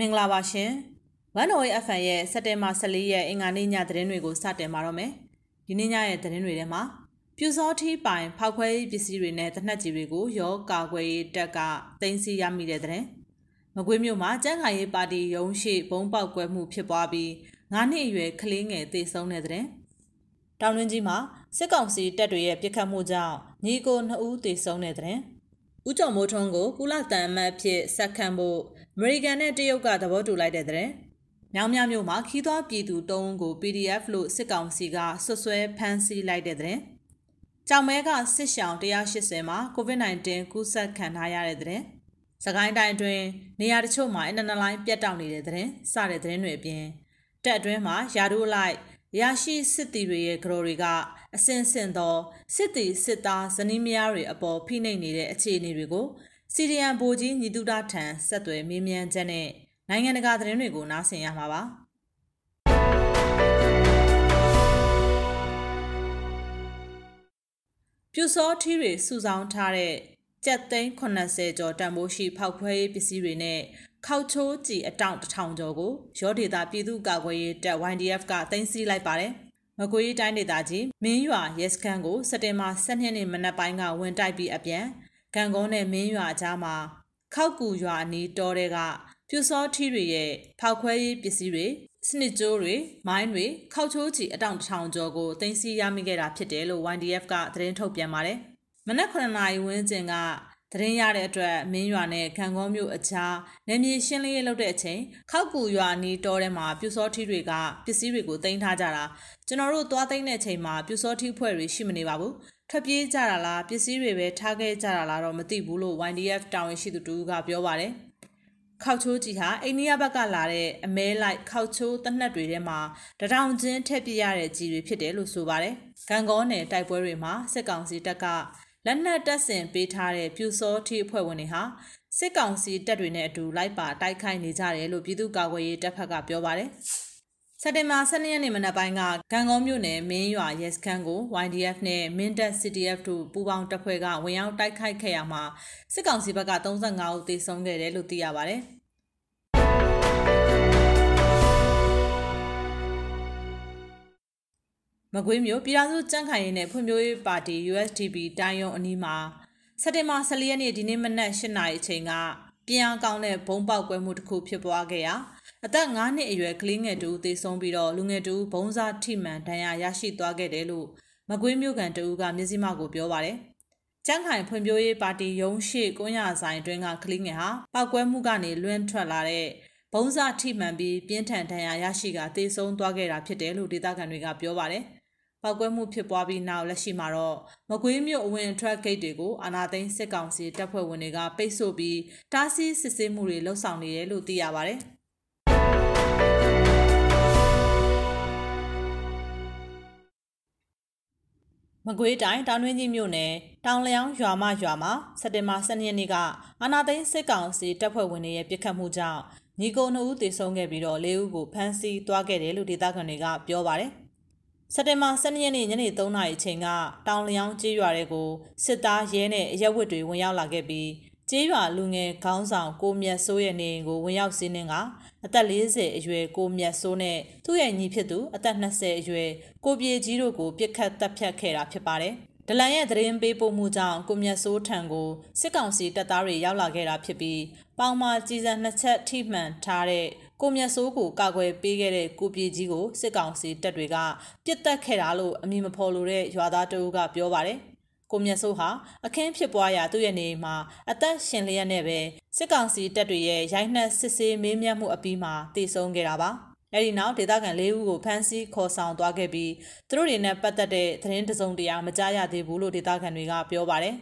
မင်္ဂလာပါရှင်။ One Way FM ရဲ့စက်တင်ဘာ14ရက်အင်္ဂါနေ့ညသတင်းတွေကိုစတင်ပါတော့မယ်။ဒီနေ့ညရဲ့သတင်းတွေထဲမှာပြူစောထီးပိုင်ဖောက်ခွဲရေးပစ္စည်းတွေနဲ့တနက်ကြီးတွေကိုရောကာကွယ်ရေးတက်ကတင်စီရမိတဲ့သတင်း။မကွေးမြို့မှာကျန်းခိုင်ရေးပါတီရုံးရှိဘုံပေါက်ကွဲမှုဖြစ်ပွားပြီး9နှစ်အရွယ်ကလေးငယ်သေဆုံးတဲ့သတင်း။တောင်တွင်းကြီးမှာစစ်ကောင်စီတပ်တွေရဲ့ပြစ်ခတ်မှုကြောင့်ညီကို2ဦးသေဆုံးတဲ့သတင်း။ဦးကျော်မိုးထွန်းကိုကုလတန်အမတ်ဖြစ်ဆက်ခံဖို့အ မေရိကန်နဲ့တရုတ်ကသဘောတူလိုက်တဲ့တဲ့။မြောင်မြမြို့မှာခီးသွွားပြည်သူ၃ဦးကို PDF လို့စစ်ကောင်စီကဆွဆွဲဖမ်းဆီးလိုက်တဲ့တဲ့။ကြောင်မဲကစစ်ရှောင်း180မှာ COVID-19 ကူးစက်ခံထားရတဲ့တဲ့။စကိုင်းတိုင်းအတွင်းနေရာတချို့မှာအနန္တလိုင်းပြတ်တောက်နေတဲ့တဲ့။စတဲ့တဲ့တွေအပြင်တက်အတွင်းမှာယာတို့လိုက်ရရှိစစ်တီတွေရဲ့ဂရိုတွေကအစင်စင်သောစစ်တီစစ်သားဇနီးမယားတွေအပေါ်ဖိနှိပ်နေတဲ့အခြေအနေတွေကို စီရီယန်ဗိုလ်ကြီးညီတုဒထံဆက်သွယ်မေးမြန်းချက်နဲ့နိုင်ငံတကာသတင်းတွေကိုနားဆင်ရမှာပါပြူစောထီးတွေစုဆောင်းထားတဲ့ကြက်သိန်း80ကျော်တန်ဖိုးရှိဖောက်ခွဲရေးပစ္စည်းတွေနဲ့ခောက်ချိုးကြည်အတောင့်တထောင်ကျော်ကိုရောဒေတာပြည်သူ့ကာကွယ်ရေးတပ် YDF ကတင်စီလိုက်ပါတယ်။မကွေးတိုင်းဒေသကြီးမင်းရွာရဲစခန်းကိုစက်တင်ဘာ12ရက်နေ့မနက်ပိုင်းကဝင်တိုက်ပြီးအပြန် ဂံကုန်းနဲ့မင်းရွာကြားမှာခောက်ကူရွာအနီးတောတွေကပြူစောထီးတွေရဲ့ဖောက်ခွဲရေးပစ္စည်းတွေစနစ်ကြိုးတွေမိုင်းတွေခောက်ချိုးချီအတောင်ထောင်ကျော်ကိုတင်စီရမိခဲ့တာဖြစ်တယ်လို့ YDF ကသတင်းထုတ်ပြန်ပါတယ်။မနက်9နာရီဝန်းကျင်က သတင်းရတဲ့အတွက်မင်းရွာနဲ့ခံကုန်းမြို့အကြားနယ်မြေရှင်းလင်းရေးလုပ်တဲ့အချိန်ခောက်ကူရွာနီးတောထဲမှာပြူစောထီးတွေကပစ္စည်းတွေကိုတင်ထားကြတာကျွန်တော်တို့သွားသိမ်းတဲ့အချိန်မှာပြူစောထီးဖွဲ့တွေရှိမနေပါဘူးထွက်ပြေးကြတာလားပစ္စည်းတွေပဲထားခဲ့ကြတာလားတော့မသိဘူးလို့ YDF တာဝန်ရှိသူတူကပြောပါတယ်ခောက်ချိုးကြီးဟာအိန္ဒိယဘက်ကလာတဲ့အမဲလိုက်ခောက်ချိုးတနက်တွေထဲမှာတထောင်ချင်းထည့်ပြရတဲ့ကြီးတွေဖြစ်တယ်လို့ဆိုပါတယ်။ဂံကောနယ်တိုက်ပွဲတွေမှာစစ်ကောင်စီတပ်က လက်နက်တပ်ဆင်ပေးထားတဲ့ပြူစောထီအဖွဲ့ဝင်တွေဟာစစ်ကောင်စီတပ်တွေနဲ့အတူလိုက်ပါတိုက်ခိုက်နေကြတယ်လို့ပြည်သူ့ကာကွယ်ရေးတပ်ဖက်ကပြောပါတယ်။စက်တင်ဘာ12ရက်နေ့မနက်ပိုင်းကဂံကုန်းမြို့နယ်မင်းရွာရဲစခန်းကို YDF နဲ့မင်းတပ် CDF တို့ပူးပေါင်းတပ်ဖွဲ့ကဝင်ရောက်တိုက်ခိုက်ခဲ့ရမှာစစ်ကောင်စီဘက်က35ဦးသေဆုံးခဲ့တယ်လို့သိရပါတယ်။ မကွေးမြို့ပြည်ထောင်စုကြံ့ခိုင်ရေးနဲ့ဖွံ့ဖြိုးရေးပါတီ USDP တိုင်းရုံးအနီးမှာစက်တင်ဘာ14ရက်နေ့ဒီနေ့မနက်8:00နာရီအချိန်ကပြန်အောင်ကောင်းတဲ့ဘုံပေါက်ကွဲမှုတစ်ခုဖြစ်ပွားခဲ့ရာအသက်9နှစ်အရွယ်ကလေးငယ်တူသေဆုံးပြီးတော့လူငယ်တူဘုံစားထိမှန်ဒဏ်ရာရရှိသွားခဲ့တယ်လို့မကွေးမြို့ကန်တူကမျက်စိမှောက်ကိုပြောပါတယ်။ကျန်းခိုင်ဖွံ့ဖြိုးရေးပါတီရုံးရှိကွန်းရဆိုင်အတွင်းကကလေးငယ်ဟာပောက်ကွဲမှုကနေလွင့်ထွက်လာတဲ့ဘုံစားထိမှန်ပြီးပြင်းထန်ဒဏ်ရာရရှိကသေဆုံးသွားခဲ့တာဖြစ်တယ်လို့ဒေသခံတွေကပြောပါတယ်။ ပောက်ကွဲမှုဖြစ်ပွားပြီးနောက်လက်ရှိမှာတော့မကွေးမြို့အဝင်အထွက်ဂိတ်တွေကိုအာနာသိန်းစစ်ကောင်စီတပ်ဖွဲ့ဝင်တွေကပိတ်ဆို့ပြီးတားဆီးစစ်ဆေးမှုတွေလှုပ်ဆောင်နေတယ်လို့သိရပါတယ်။မကွေးတိုင်းတောင်တွင်းကြီးမြို့နယ်တောင်လျောင်းရွာမရွာမှာစက်တင်ဘာ12ရက်နေ့ကအာနာသိန်းစစ်ကောင်စီတပ်ဖွဲ့ဝင်တွေရဲ့ပြစ်ခတ်မှုကြောင့်ညီကို2ဦးသေဆုံးခဲ့ပြီးတော့4ဦးကိုဖမ်းဆီးသွားခဲ့တယ်လို့ဒေသခံတွေကပြောပါတယ်။ စက်တင်ဘာ12ရက်နေ့ညနေ3နာရီအချိန်ကတောင်လျောင်းကျေးရွာတွေကိုစစ်သားရဲနဲ့အရက်ဝတ်တွေဝင်ရောက်လာခဲ့ပြီးကျေးရွာလူငယ်ခေါင်းဆောင်ကိုမြတ်စိုးရဲ့နေအိမ်ကိုဝင်ရောက်စီးနှင်းကအသက်40အရွယ်ကိုမြတ်စိုးနဲ့သူ့ရဲ့ညီဖြစ်သူအသက်20အရွယ်ကိုပြေကြီးတို့ကိုပြစ်ခတ်တပ်ဖြတ်ခဲ့တာဖြစ်ပါတယ်။ဒလန်ရဲ့သတင်းပေးပို့မှုကြောင့်ကိုမြတ်စိုးထံကိုစစ်ကောင်စီတပ်သားတွေရောက်လာခဲ့တာဖြစ်ပြီးပေါင်မာကြီးစံနှစ်ချက်ထိမှန်ထားတဲ့ ကိုမြတ်စိုးကိုကာကွယ်ပေးခဲ့တဲ့ကိုပြေကြီးကိုစစ်ကောင်စီတပ်တွေကပြစ်တက်ခဲ့တာလို့အမည်မဖော်လိုတဲ့ရွာသားတအုပ်ကပြောပါတယ်။ကိုမြတ်စိုးဟာအခင်းဖြစ်ပွားရာသူ့ရဲ့နေမှာအသက်ရှင်လျက်နဲ့ပဲစစ်ကောင်စီတပ်တွေရဲ့ရိုက်နှက်စစ်ဆေးမေးမြန်းမှုအပြီးမှာတည်ဆုံးခဲ့တာပါအဲဒီနောက်ဒေသခံ၄ဦးကိုဖမ်းဆီးခေါ်ဆောင်သွားခဲ့ပြီးသူတို့တွေနဲ့ပတ်သက်တဲ့သတင်းတစုံတရာမကြားရသေးဘူးလို့ဒေသခံတွေကပြောပါတယ်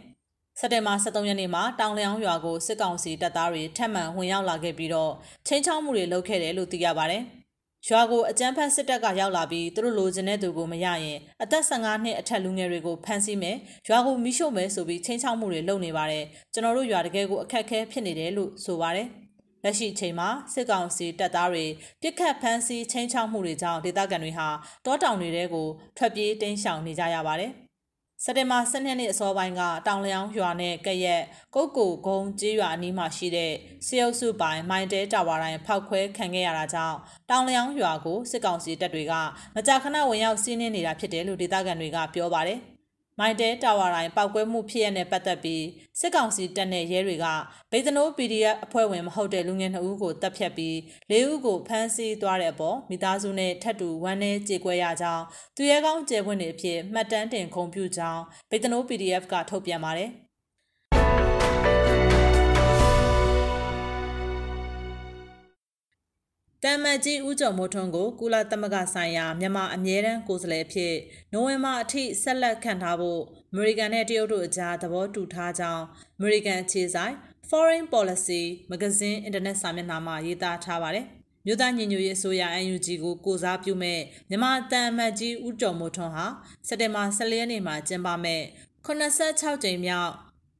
စက်တင်ဘာ23ရက်နေ့မှာတောင်လျောင်းရွာကိုစစ်ကောင်စီတပ်သားတွေထပ်မံဝင်ရောက်လာခဲ့ပြီးတော့ချင်းချောင်းမှုတွေလုပ်ခဲ့တယ်လို့သိရပါတယ်။ရွာကိုအကြမ်းဖက်စစ်တပ်ကရောက်လာပြီးသူတို့လိုချင်တဲ့သူကိုမရရင်အသက်15နှစ်အထက်လူငယ်တွေကိုဖမ်းဆီးမယ်ရွာကိုမိရှို့မယ်ဆိုပြီးချင်းချောက်မှုတွေလုပ်နေပါတယ်ကျွန်တော်တို့ရွာတကယ်ကိုအခက်အခဲဖြစ်နေတယ်လို့ဆိုပါတယ်လက်ရှိချိန်မှာစစ်ကောင်စီတပ်သားတွေပြစ်ခတ်ဖမ်းဆီးချင်းချောက်မှုတွေကြောင့်ဒေသခံတွေဟာတောတောင်တွေထဲကိုထွက်ပြေးတိမ်းရှောင်နေကြရပါတယ် စက်တင်ဘာ12ရက်နေ့အစောပိုင်းကတောင်လျောင်းရွာနဲ့ကရက်ကုတ်ကိုဂုံကျေးရွာအနီးမှာရှိတဲ့စေအုပ်စုပိုင်မိုင်းတဲတာဝါတိုင်းဖောက်ခွဲခံခဲ့ရတာကြောင့်တောင်လျောင်းရွာကိုစစ်ကောင်စီတပ်တွေကမကြာခဏဝင်ရောက်စီးနင်းနေတာဖြစ်တယ်လို့ဒေသခံတွေကပြောပါတယ်။ မိုင်တဲတာဝါတိုင်းပောက်ကွဲမှုဖြစ်ရတဲ့ပတ်သက်ပြီးစစ်ကောင်စီတပ်နဲ့ရဲတွေကဗေဒနိုး PDF အဖွဲ့ဝင်မဟုတ်တဲ့လူငယ်2ဦးကိုတပ်ဖြတ်ပြီး၄ဦးကိုဖမ်းဆီးသွားတဲ့အပေါ်မိသားစုနဲ့ထပ်တူဝမ်းနည်းကြေကွဲရကြောင်းသူရဲကောင်းကျယ်ပွင့်တွေအဖြစ်မှတ်တမ်းတင်ခုံပြုကြောင်းဗေဒနိုး PDF ကထုတ်ပြန်ပါတယ်။ မ်မတ်ကြီးဦးကျော်မိုးထွန်းကိုကုလသမဂ္ဂဆိုင်ရာမြန်မာအမြဲတမ်းကိုယ်စားလှယ်ဖြစ်နိုဝင်ဘာအထိဆက်လက်ခံထားဖို့အမေရိကန်နဲ့တရုတ်တို့အကြားသဘောတူထားကြောင်းအမေရိကန်အခြေဆိုင် Foreign Policy မဂဇင်းအင်တာနက်စာမျက်နှာမှာရေးသားထားပါတယ်။မြို့သားညီညွတ်ရေးအစိုးရ UNG ကိုကိုစားပြုမဲ့မြန်မာတမ်မတ်ကြီးဦးကျော်မိုးထွန်းဟာစက်တင်ဘာ14ရက်နေ့မှာကျင်းပမဲ့86ကြိမ်မြောက်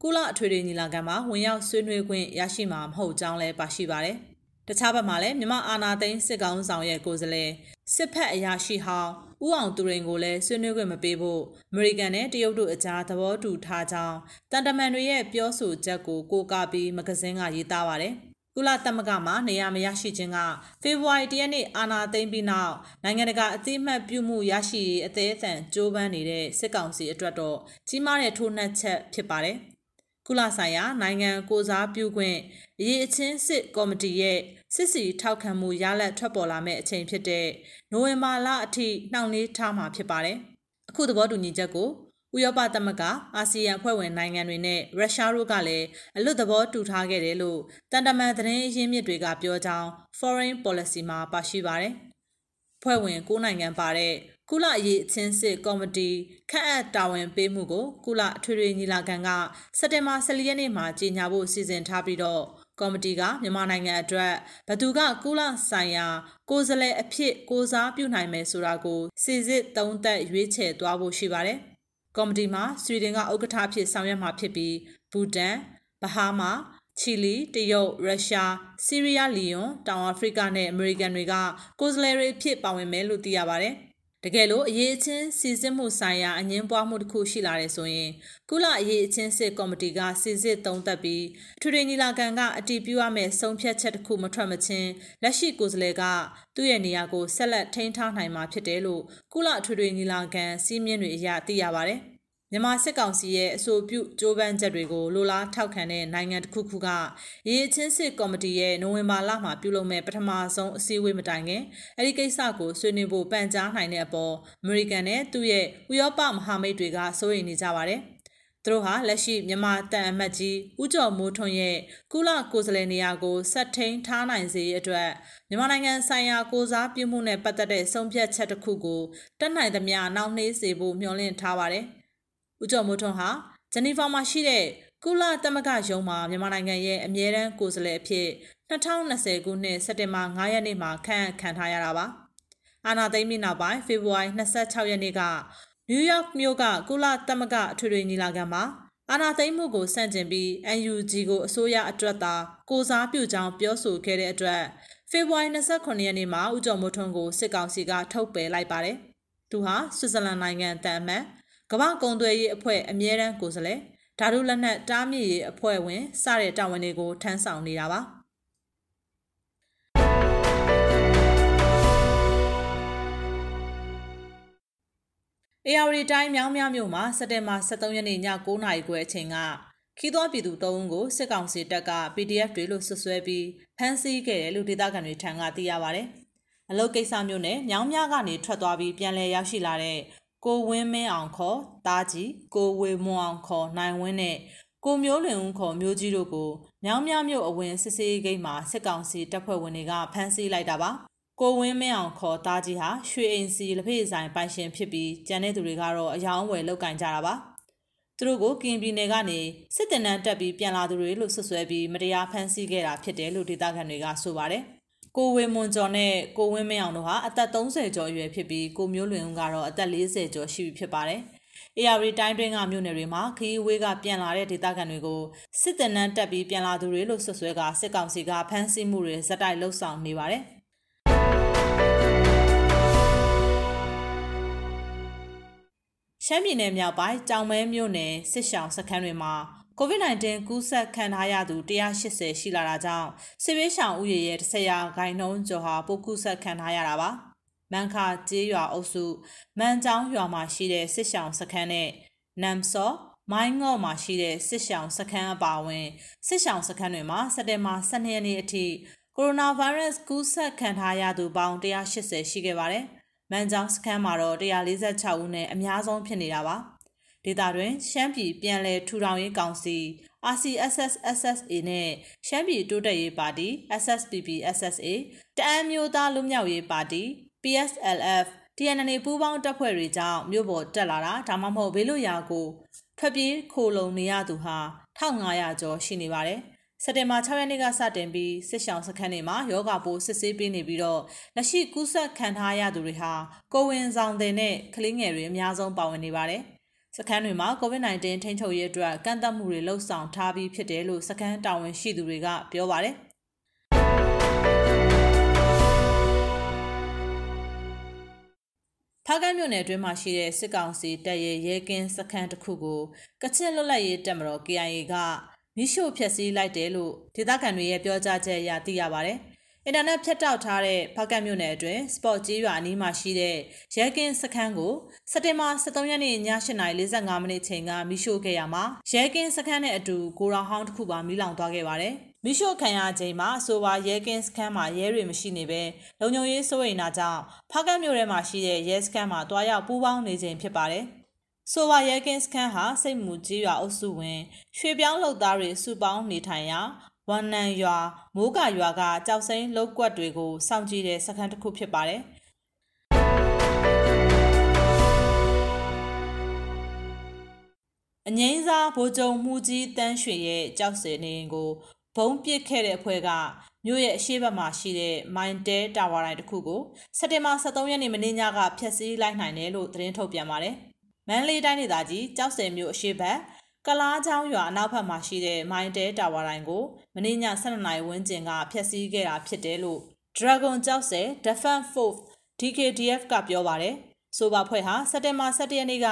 ကုလအထွေထွေညီလာခံမှာဝင်ရောက်ဆွေးနွေးခွင့်ရရှိမှာမဟုတ်ကြောင်းလည်းပါရှိပါတယ်။ တခြားဘက်မှာလည်းမြမအာနာသိန်းစစ်ကောင်းဆောင်ရဲ့ကိုယ်စားလှယ်စစ်ဖက်အရာရှိဟောင်းဦးအောင်သူရင်ကိုလည်းဆွေးနွေးခွင့်မပေးဖို့အမေရိကန်နဲ့တရုတ်တို့အကြားသဘောတူထားကြောင်းတန်တမန်တွေရဲ့ပြောဆိုချက်ကိုကိုးကားပြီးမဂဇင်းကရေးသားပါတယ်။ကုလသမဂ္ဂမှာနေရာမရရှိခြင်းကဖေဖော်ဝါရီတရက်နေ့အာဏာသိမ်းပြီးနောက်နိုင်ငံတကာအသိအမှတ်ပြုမှုရရှိရေးအသေးအံကြိုးပမ်းနေတဲ့စစ်ကောင်စီအတွက်တော့ကြီးမားတဲ့ထိုးနှက်ချက်ဖြစ်ပါတယ်။ ကုလဆိုင်ရာနိုင်ငံကိုစားပြုခွင့်အရေးအချင်းစစ်ကော်မတီရဲ့စစ်စီထောက်ခံမှုရလဒ်ထွက်ပေါ်လာမယ့်အချိန်ဖြစ်တဲ့နိုဝင်ဘာလအထိနှောင့်နှေးထားမှာဖြစ်ပါတယ်။အခုသဘောတူညီချက်ကိုဥရောပသမဂ္ဂအာဆီယံအဖွဲ့ဝင်နိုင်ငံတွေနဲ့ရုရှားတို့ကလည်းအလွတ်သဘောတူထားခဲ့တယ်လို့တန်တမန်သတင်းအရင်းမြစ်တွေကပြောကြောင်း Foreign Policy မှာပါရှိပါတယ်။ဖွဲ့ဝင်၉နိုင်ငံပါတဲ့ ကုလအရေးအချင်းစစ်ကော်မတီခန့်အပ်တာဝန်ပေးမှုကိုကုလအထွေထွေညီလာခံကစက်တင်ဘာ14ရက်နေ့မှာကြေညာဖို့စီစဉ်ထားပြီးတော့ကော်မတီကမြန်မာနိုင်ငံအတွက်ဘသူကကုလဆိုင်ရာ ကိုယ်စားလှယ်အဖြစ်ကိုစားပြုနိုင်မယ်ဆိုတာကိုစီစစ်သုံးသပ်ရွေးချယ်သွားဖို့ရှိပါတယ်။ကော်မတီမှာဆွီဒင်ကဥက္ကဋ္ဌအဖြစ်ဆောင်ရွက်မှာဖြစ်ပြီးဘူတန်၊ဘဟားမာချီလီတရုတ်ရုရှားဆီးရီးယားလီယွန်တောင်အာဖရိကနဲ့အမေရိကန်တွေကကိုယ်စားလှယ်တွေအဖြစ်ပါဝင်မယ်လို့သိရပါတယ်။ တကယ်လို့အရေးအချင်းစီစစ်မှုဆိုင်ရာအငင်းပွားမှုတစ်ခုရှိလာတယ်ဆိုရင်ကုလအရေးအချင်းစစ်ကော်မတီကစီစစ်သုံးသပ်ပြီးထူထင်ညီလာခံကအတည်ပြုရမယ့်ဆုံးဖြတ်ချက်တစ်ခုမထွက်မချင်းလက်ရှိကိုယ်စားလှယ်ကသူ့ရဲ့နေရာကိုဆက်လက်ထိန်းထားနိုင်မှာဖြစ်တယ်လို့ကုလထူထင်ညီလာခံစီးမြင့်တွေအရသိရပါတယ်။ မြန်မာစစ်ကောင်စီရဲ့အဆိုပြုကြိုးပမ်းချက်တွေကိုလိုလားထောက်ခံတဲ့နိုင်ငံတစ်ခုခုကရေးချင်းစစ်ကော်မတီရဲ့နိုဝင်ဘာလမှာပြုလုပ်မဲ့ပထမဆုံးအစည်းအဝေးမတိုင်ခင်အဲ့ဒီကိစ္စကိုဆွေးနွေးဖို့ပန်ကြားနိုင်တဲ့အပေါ်အမေရိကန်နဲ့သူ့ရဲ့ဥရောပမဟာမိတ်တွေကစိုးရိမ်နေကြပါတယ်။သူတို့ဟာလက်ရှိမြန်မာတန်အမတ်ကြီးဦးကျော်မိုးထွန်းရဲ့ကုလကိုယ်စားလှယ်နေရာကိုဆက်ထိန်ထားနိုင်စေရအတွက်မြန်မာနိုင်ငံဆိုင်ရာကိုစားပြုမှုနဲ့ပတ်သက်တဲ့ဆုံးဖြတ်ချက်တစ်ခုကိုတက်နိုင်သမျှနောက်နှေးစေဖို့မျှော်လင့်ထားပါတယ်။ ဦးကျော်မိုးထွန်းဟာဂျနီဗာမှာရှိတဲ့ကုလသမဂ္ဂရုံးမှာမြန်မာနိုင်ငံရဲ့အမြဲတမ်းကိုယ်စားလှယ်အဖြစ်2020ခုနှစ်စက်တင်ဘာ9ရက်နေ့မှာခန့်ခံထားရတာပါ။အာနာသိမ့်ပြီးနောက်ပိုင်းဖေဖော်ဝါရီ26ရက်နေ့ကနယူးယောက်မြို့ကကုလသမဂ္ဂအထွေထွေညီလာခံမှာအာနာသိမ့်မှုကိုစန့်ကျင်ပြီး UNG ကိုအစိုးရအတွက်သာကိုစားပြုကြောင်းပြောဆိုခဲ့တဲ့အတွက်ဖေဖော်ဝါရီ29ရက်နေ့မှာဦးကျော်မိုးထွန်းကိုစစ်ကောင်စီကထုတ်ပယ်လိုက်ပါတယ်။သူဟာဆွစ်ဇာလန်နိုင်ငံတန်အမတ် ကမ္ဘာကုံသွယ်ရေးအဖွဲ့အမြဲတမ်းကိုယ်စားလှယ်ဓာတုလက်နက်တားမြစ်ရေးအဖွဲ့ဝင်စတဲ့တာဝန်တွေကိုထမ်းဆောင်နေတာပါအေယာရီတိုင်းမြောင်းမြမြို့မှာစက်တင်ဘာ23ရက်နေ့ည9:00နာရီခွဲအချိန်ကခီးသွွားပြည်သူ၃ဦးကိုစစ်ကောင်စီတပ်က PDF တွေလို့ဆွဆွဲပြီးဖမ်းဆီးခဲ့တယ်လို့ဒေသခံတွေထံကသိရပါဗျ။အလုတ်ကိစ္စမျိုးနဲ့မြောင်းမြကနေထွက်သွားပြီးပြန်လည်ရောက်ရှိလာတဲ့ ကိုဝင်းမင်းအောင်ခေါ်တားကြီးကိုဝေမွန်အောင်ခေါ်နိုင်ဝင်းနဲ့ကိုမျိုးလွင်ဦးခေါ်မျိုးကြီးတို့ကိုမြောင်းမြမြို့အဝင်စစ်စေးဂိတ်မှာစစ်ကောင်စီတပ်ဖွဲ့ဝင်တွေကဖမ်းဆီးလိုက်တာပါကိုဝင်းမင်းအောင်ခေါ်တားကြီးဟာရွှေအိမ်စီလက်ဖေးဆိုင်ပိုင်ရှင်ဖြစ်ပြီးကျန်တဲ့သူတွေကတော့အယောင်ဝယ်လောက်ကင်ကြတာပါသူတို့ကိုကင်ပြည်နယ်ကနေစစ်တပ်နန်းတက်ပြီးပြန်လာသူတွေလို့ဆွဆွဲပြီးမတရားဖမ်းဆီးခဲ့တာဖြစ်တယ်လို့ဒေသခံတွေကဆိုပါတယ်။ ကိုဝင်းမွန်ကျော်နဲ့ကိုဝင်းမင်းအောင်တို့ဟာအသက်30ကျော်အရွယ်ဖြစ်ပြီးကိုမျိုးလွင်ဦးကတော့အသက်40ကျော်ရှိပြီဖြစ်ပါတယ်။ AR တိုင်းတွင်းကမြို့နယ်တွေမှာခီးဝေးကပြန်လာတဲ့ဒေသခံတွေကိုစစ်တပ်နန်းတက်ပြီးပြန်လာသူတွေလို့ဆွဆွဲကစစ်ကောင်စီကဖမ်းဆီးမှုတွေဇက်တိုက်လှုပ်ဆောင်နေပါတယ်။ရှမ်းပြည်နယ်မြောက်ပိုင်းကြောင်မဲမြို့နယ်စစ်ရှောင်းစခန်းတွေမှာ COVID-19 ကူးစက်ခံထားရသူ180ရှိလာတာကြောင့်စစ်ဘေးရှောင်ဥယျာဉ်ရဲ့10ရာခိုင်နှုန်းကျော်ဟာပိုးကူးစက်ခံထားရတာပါ။မန်ခါကျေးရွာအုပ်စုမန်ကျောင်းရွာမှာရှိတဲ့စစ်ရှောင်းစခန်းနဲ့နမ်စောမိုင်းငေါ့မှာရှိတဲ့စစ်ရှောင်းစခန်းအပါအဝင်စစ်ရှောင်းစခန်းတွေမှာစက်တင်ဘာ12ရက်နေ့အထိကိုရိုနာဗိုင်းရပ်စ်ကူးစက်ခံထားရသူပေါင်း180ရှိခဲ့ပါတယ်။မန်ကျောင်းစခန်းမှာတော့146ဦးနဲ့အများဆုံးဖြစ်နေတာပါ။ ဒေသတွင်ရှမ်းပြည်ပြည်လဲထူထောင်ရေးကောင်စီ RCSS SSA နဲ့ရှမ်းပြည်တိုးတက်ရေးပါတီ SSPP SSA တအမ်းမျိုးသားလူမျိုးရေးပါတီ PSLF TNN ပူးပေါင်းတပ်ဖွဲ့တွေကြောင့်မြို့ပေါ်တက်လာတာဒါမှမဟုတ်ဘေးလွတ်ရာကိုထွက်ပြေးခိုလုံနေရသူဟာ1500ကျော်ရှိနေပါတယ်။စက်တင်ဘာ6ရက်နေ့ကစတင်ပြီးစစ်ရှောင်းစခန်းတွေမှာယောဂပိုးစစ်ဆေးပေးနေပြီးတော့လက်ရှိကူးစက်ခံထားရသူတွေဟာကိုဝင်ဆောင်တဲ့နဲ့ကလေးငယ်တွေအများဆုံးပါဝင်နေပါတယ်။ စခန်းတွေမှာ COVID-19 ထိန်းချုပ်ရေးအတွက်ကန့်သတ်မှုတွေလှုပ်ဆောင်ထားပြီးဖြစ်တယ်လို့စခန်းတာဝန်ရှိသူတွေကပြောပါတယ်။ဖားကန်းမြို့နယ်အတွင်းမှာရှိတဲ့စစ်ကောင်စီတပ်ရဲ့ရဲကင်းစခန်းတစ်ခုကိုကချင်လွတ်လပ်ရေးတပ်မတော် KIA ကမိရှို့ဖျက်ဆီးလိုက်တယ်လို့ဒေသခံတွေရဲ့ပြောကြားချက်အရသိရပါတယ်။ အင်တာနက်ဖြတ်တောက်ထားတဲ့ဖားကန်းမြို့နယ်အတွင်းစပေါ့ကြီးရွာအနီးမှာရှိတဲ့ရဲကင်းစခန်းကိုစက်တင်ဘာ23ရက်နေ့ည8:45မိနစ်ချိန်ကမိရှို့ခဲ့ရမှာရဲကင်းစခန်းနဲ့အတူကိုရောင်ဟောင်းတစ်ခုပါမိလောင်သွားခဲ့ပါတယ်။မိရှို့ခံရချိန်မှာအဆိုပါရဲကင်းစခန်းမှာရဲတွေမရှိနေပဲလုံခြုံရေးစိုးရိမ်တာကြောင့်ဖားကတ်မြို့ထဲမှာရှိတဲ့ရဲစခန်းမှာတွားရောက်ပူးပေါင်းနေချိန်ဖြစ်ပါတယ်။ဆိုပါရဲကင်းစခန်းဟာစိတ်မူကြီးရွာအုပ်စုဝင်ရွှေပြောင်းလုပ်သားတွေစုပေါင်းနေထိုင်ရာ ဝန်နန်ရွာမိုးကရွာကကြောက်စိမ်းလုတ်ကွက်တွေကိုစောင့်ကြည့်တဲ့စခန်းတစ်ခုဖြစ်ပါတယ်။အငိမ့်စားဗိုလ်ချုပ်မှုကြီးတန်းရွှေရဲ့ကြောက်စင်နေကိုဘုံပစ်ခဲ့တဲ့အဖွဲ့ကမြို့ရဲ့အရှိတ်ဘက်မှာရှိတဲ့မိုင်တဲတာဝါတိုင်းတစ်ခုကိုစက်တင်ဘာ23ရက်နေ့မနေ့ညကဖျက်ဆီးလိုက်နိုင်တယ်လို့သတင်းထုတ်ပြန်ပါတယ်။မန္တလေးတိုင်းဒေသကြီးကြောက်စင်မြို့အရှိတ်ဘက် ကလားချောင်းရွာအနောက်ဘက်မှာရှိတဲ့မိုင်တဲတာဝါတိုင်းကိုမနေ့ည12နာရီဝန်းကျင်ကဖျက်ဆီးခဲ့တာဖြစ်တယ်လို့ Dragon ကြောက်စဲ Defense Force DKDF ကပြောပါတယ်။ဆိုပါဖွဲ့ဟာစက်တင်ဘာ17ရက်နေ့က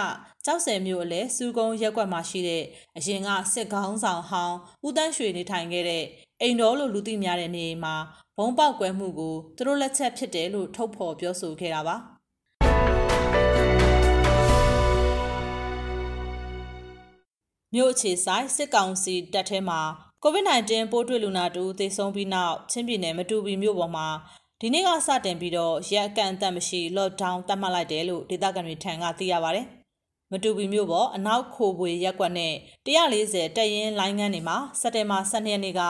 ကြောက်စယ်မြို့အလဲစူကုန်းရက်ကွက်မှာရှိတဲ့အရင်ကစစ်ကောင်းဆောင်ဟောင်းဦးတန်းရွှေနေထိုင်ခဲ့တဲ့အိမ်တော်လို့လူသိများတဲ့နေအိမ်မှာဘုံပေါက်ကွဲမှုကိုသူတို့လက်ချက်ဖြစ်တယ်လို့ထုတ်ဖော်ပြောဆိုခဲ့တာပါ မြို့အခြေဆိုင်စစ်ကောင်စီတပ်ထဲမှာ COVID-19 ပိုးတွေ့လူနာတူသေဆုံးပြီးနောက်ချင်းပြည်နယ်မတူပီမြို့ပေါ်မှာဒီနေ့ကစတင်ပြီးတော့ရက်အကန့်အသတ်မရှိ lockdown သတ်မှတ်လိုက်တယ်လို့ဒေသခံတွေထံကသိရပါဗျ။မတူပီမြို့ပေါ်အနောက်ခိုပွေရက်ကွက်နဲ့140တက်ရင်လိုင်းငန်းတွေမှာစက်တင်ဘာ12ရက်နေ့က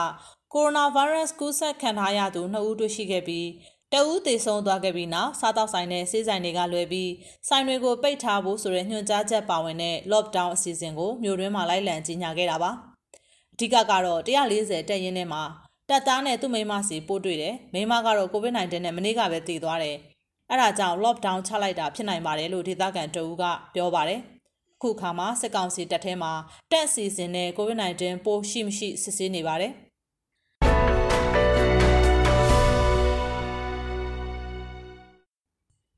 ကိုရိုနာဗိုင်းရပ်စ်ကူးစက်ခံထားရသူ2ဦးတွေ့ရှိခဲ့ပြီး တဦးသေဆုံးသွားခဲ့ပြီးနောက်စားတောက်ဆိုင်နဲ့ဆေးဆိုင်တွေကလွယ်ပြီးဆိုင်တွေကိုပိတ်ထားဖို့ဆိုတဲ့ညွှန်ကြားချက်ပါဝင်တဲ့ lockdown အစီအစဉ်ကိုမြို့တွင်းမှာလိုက်လံကြီးညာခဲ့တာပါ။အဓိကကတော့140တက်ရင်ထဲမှာတက်သားနဲ့သူ့မိန်းမစီပို့တွေ့တယ်မိန်းမကတော့ COVID-19 နဲ့မနေ့ကပဲတည်သွားတယ်အဲ့ဒါကြောင့် lockdown ချလိုက်တာဖြစ်နိုင်ပါတယ်လို့ဒေသခံတဦးကပြောပါတယ်ခုခါမှာစစ်ကောင်စီတပ်ထဲမှာတက်အစီအစဉ်နဲ့ COVID-19 ပိုးရှိမရှိစစ်ဆေးနေပါတယ်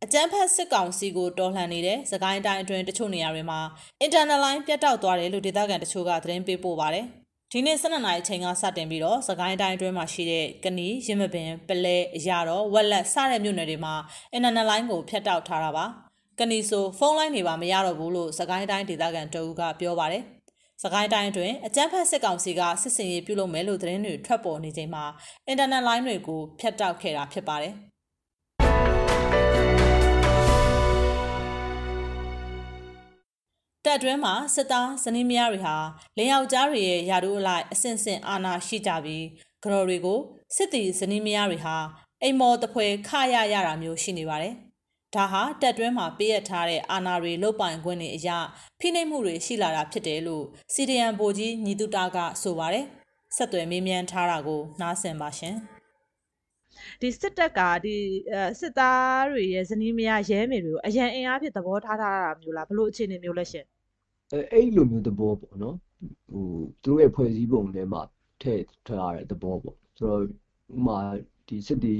အကြမ်းဖက်စစ်ကောင်စီကိုတော်လှန်နေတဲ့သခိုင်းတိုင်းအတွင်းတချို့နေရာတွေမှာ internal line ပြတ်တောက်သွားတယ်လို့ဒေသခံတချို့ကသတင်းပေးပို့ပါတယ်။ဒီနေ့12နာရီချိန်ကစတင်ပြီးတော့စကိုင်းတိုင်းအတွင်းမှာရှိတဲ့ကနီးရင်းမပင်ပလဲအရာတော်ဝက်လက်စတဲ့မြို့နယ်တွေမှာအင်တာနက်လိုင်းကိုဖျက်တောက်ထားတာပါကနီဆိုဖုန်းလိုင်းတွေပါမရတော့ဘူးလို့စကိုင်းတိုင်းဒေသခံတအူးကပြောပါတယ်စကိုင်းတိုင်းအတွင်းအကြမ်းဖက်စစ်ကောင်စီကစစ်စင်ရေးပြုလုပ်မယ်လို့သတင်းတွေထွက်ပေါ်နေချိန်မှာအင်တာနက်လိုင်းတွေကိုဖျက်တောက်ခဲ့တာဖြစ်ပါတယ်။ တက်တွင်းမှာစစ်သားဇနီးမယားတွေဟာလင်ယောက်ျားတွေရဲ့ယာတို့အလိုက်အဆင့်ဆင့်အာဏာရှိကြပြီးကတော်တွေကိုစစ်တီဇနီးမယားတွေဟာအိမ်မော်တပွဲခရရတာမျိုးရှိနေပါတယ်။ဒါဟာတက်တွင်းမှာပေးရထားတဲ့အာဏာတွေလုတ်ပိုင်ခွင့်တွေအရာဖိနှိပ်မှုတွေရှိလာတာဖြစ်တယ်လို့စီဒီယန်ဗိုလ်ကြီးညီတုတာကဆိုပါတယ်။ဆက်သွယ်မေးမြန်းထားတာကိုနားဆင်ပါရှင်။ဒီစစ်တပ်ကဒီစစ်သားတွေရဲ့ဇနီးမယားရဲမေတွေကိုအရန်အင်အားဖြင့်သဘောထားထားတာမျိုးလားဘလို့အခြေအနေမျိုးလဲရှင်။ အဲအဲ့လိုမျိုးသဘောပေါ့နော်ဟိုသူတို့ရဲ့ဖွဲ့စည်းပုံထဲမှာထည့်ထားတဲ့သဘောပေါ့ဆိုတော့ဥမာဒီစစ်တီ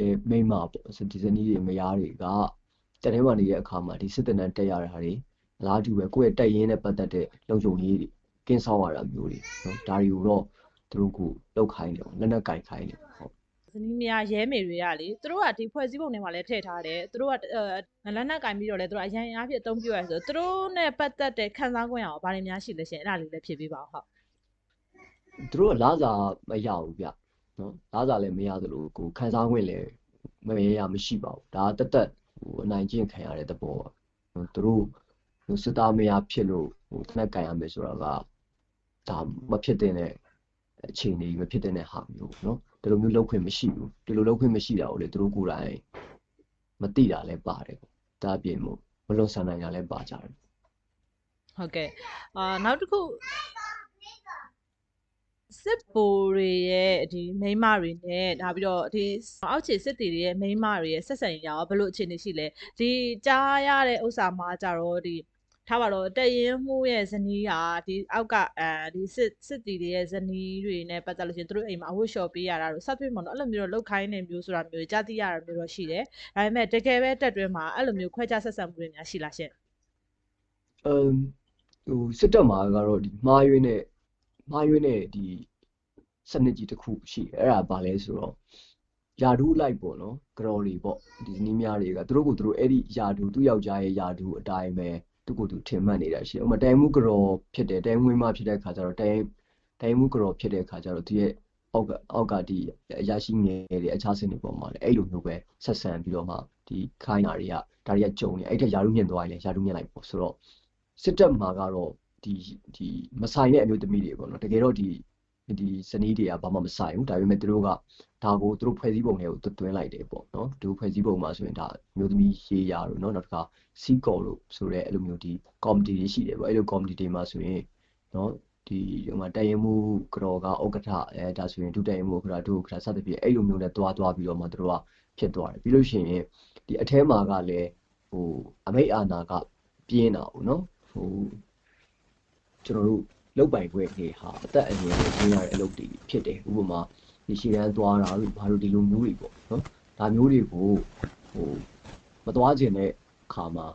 ရဲ့မိမပေါ့စစ်တီဇနီးတွေမယားတွေကတက်ထဲမှာနေတဲ့အခါမှာဒီစစ်တနန်းတက်ရတဲ့ဟာတွေအလားတူပဲကိုယ့်ရဲ့တိုက်ရင်းနဲ့ပတ်သက်တဲ့လုံခြုံရေးတွေကင်းဆောင်ရတာမျိုးတွေနော်ဒါတွေကိုတော့သူတို့ကလောက်ခိုင်းတယ်ပေါ့လက်နက်ကင်ခိုင်းတယ်ဟုတ် ဇနီးမယားရဲမေတွေကလေသူတို့ကဒီဖွဲ့စည်းပုံထဲမှာလည်းထည့်ထားတယ်သူတို့ကအဲလက်နက်ကင်ပြီးတော့လေသူတို့အရင်အားဖြင့်အသုံးပြုရဆိုသူတို့နဲ့ပတ်သက်တဲ့ခံစား권ရအောင်ဘာတွေများရှိလဲရှင်အဲ့ဒါလေးလည်းဖြည့်ပေးပါဦးဟုတ်သူတို့ကလာစာမရဘူးဗျနော်လာစာလည်းမရသလိုကိုခန်းစားခွင့်လည်းမရရမရှိပါဘူးဒါကတက်တက်ဟိုအနိုင်ကျင့်ခံရတဲ့သဘောပါနော်သူတို့ဟိုစစ်သားမရဖြစ်လို့ဟိုတနက်ကင်ရမယ်ဆိုတာကဒါမဖြစ်တဲ့အခြေအနေမဖြစ်တဲ့ဟာမျိုးနော် ဒီလိုမျိုးလုပ်ခွင့်မရှိဘူးဒီလိုလုပ်ခွင့်မရှိတာကိုလေသူတို့ကိုယ်တိုင်မသိတာလည်းပါတယ်ပေါ့ဒါအပြင်မို့မလွန်ဆန်နိုင်တာလည်းပါကြတယ်ဟုတ်ကဲ့အာနောက်တစ်ခုစစ်ဘိုလ်တွေရဲ့ဒီမိန်းမတွေနဲ့ဒါပြီးတော့ဒီအောက်ခြေစစ်တီတွေရဲ့မိန်းမတွေရဲ့ဆက်ဆံရေးရောဘယ်လိုအခြေအနေရှိလဲဒီကြားရတဲ့ဥစ္စာမှာကြတော့ဒီ ထားပါတော့တက်ရင်မှုရဲ့ဇနီးကဒီအောက်ကအဲဒီစစ်စစ်တီတွေရဲ့ဇနီးတွေနဲ့ပတ်သက်လို့ရှိရင်သူတို့အိမ်မှာအဝတ်လျှော်ပေးရတာတို့စသဖြင့်ပေါ့နော်အဲ့လိုမျိုးတော့လောက်ခိုင်းနေမျိုးဆိုတာမျိုးကြားသိရတာမျိုးတော့ရှိတယ်ဒါပေမဲ့တကယ်ပဲတက်တွင်းမှာအဲ့လိုမျိုးခွဲခြားဆက်ဆံမှုတွေများရှိလားရှင့်အမ်ဟိုစစ်တပ်မှာကတော့ဒီမှားရွေးနဲ့မှားရွေးနဲ့ဒီစနစ်ကြီးတစ်ခုရှိတယ်အဲ့ဒါဘာလဲဆိုတော့ယာဒူးလိုက်ပေါ့နော်ကတော်တွေပေါ့ဒီဇနီးများတွေကသူတို့ကိုသူတို့အဲ့ဒီယာဒူးသူ့ယောက်ျားရဲ့ယာဒူးအတိုင်းပဲ သူကိုယ်သူထင်မှတ်နေတာရှိတယ်ဥပမာတိုင်မှုကတော်ဖြစ်တယ်တိုင်မှုမဖြစ်တဲ့ခါကျတော့တိုင်တိုင်မှုကတော်ဖြစ်တဲ့ခါကျတော့သူရဲ့အောက်ကအောက်ကဒီအရာရှိငယ်တွေအခြားစင်တွေပေါ်မှာလည်းအဲ့လိုမျိုးပဲဆက်ဆံပြီးတော့မှဒီခိုင်းတာတွေကဒါတွေကကြုံနေအဲ့ထက်ယာဒူးမြင့်သွားရင်လည်းယာဒူးမြင့်လိုက်ပေါ့ဆိုတော့စစ်တပ်မှာကတော့ဒီဒီမဆိုင်တဲ့အမျိုးသမီးတွေပေါ့နော်တကယ်တော့ဒီ ဒီဇနီးတွေကဘာမှမဆိုင်ဘူးဒါပေမဲ့သူတို့ကဒါကိုသူတို့ဖွဲ့စည်းပုံတွေကိုသွင်းလိုက်တယ်ပေါ့နော်သူဖွဲ့စည်းပုံမှာဆိုရင်ဒါအမျိုးသမီးရေးရာတို့နော်နောက်တစ်ခါစီကော်လို့ဆိုရဲအဲ့လိုမျိုးဒီကော်မတီတွေရှိတယ်ပေါ့အဲ့လိုကော်မတီတွေမှာဆိုရင်နော်ဒီဟိုမှာတရင်မှုကြော်ကဥက္ကဋ္ဌအဲဒါဆိုရင်ဒုတရင်မှုဥက္ကဋ္ဌဒုဥက္ကဋ္ဌစသဖြင့်အဲ့လိုမျိုးနဲ့တွားတွားပြီးတော့မှသူတို့ကဖြစ်သွားတယ်ပြီးလို့ရှိရင်ဒီအထဲမှာကလည်းဟိုအမိတ်အာဏာကပြင်းတာပေါ့နော်ဟိုကျွန်တော်တို့ လုတ်ပိုင်ခွင့်တွေဟာအသက်အရွယ်ကိုကျင်းရတဲ့အလုပ်တွေဖြစ်တယ်ဥပမာဒီရှည်တန်းသွားတာလို့ဘာလို့ဒီလိုမျိုးတွေပေါ့နော်ဒါမျိုးတွေကိုဟိုမသွားခြင်းတဲ့ခါမှာ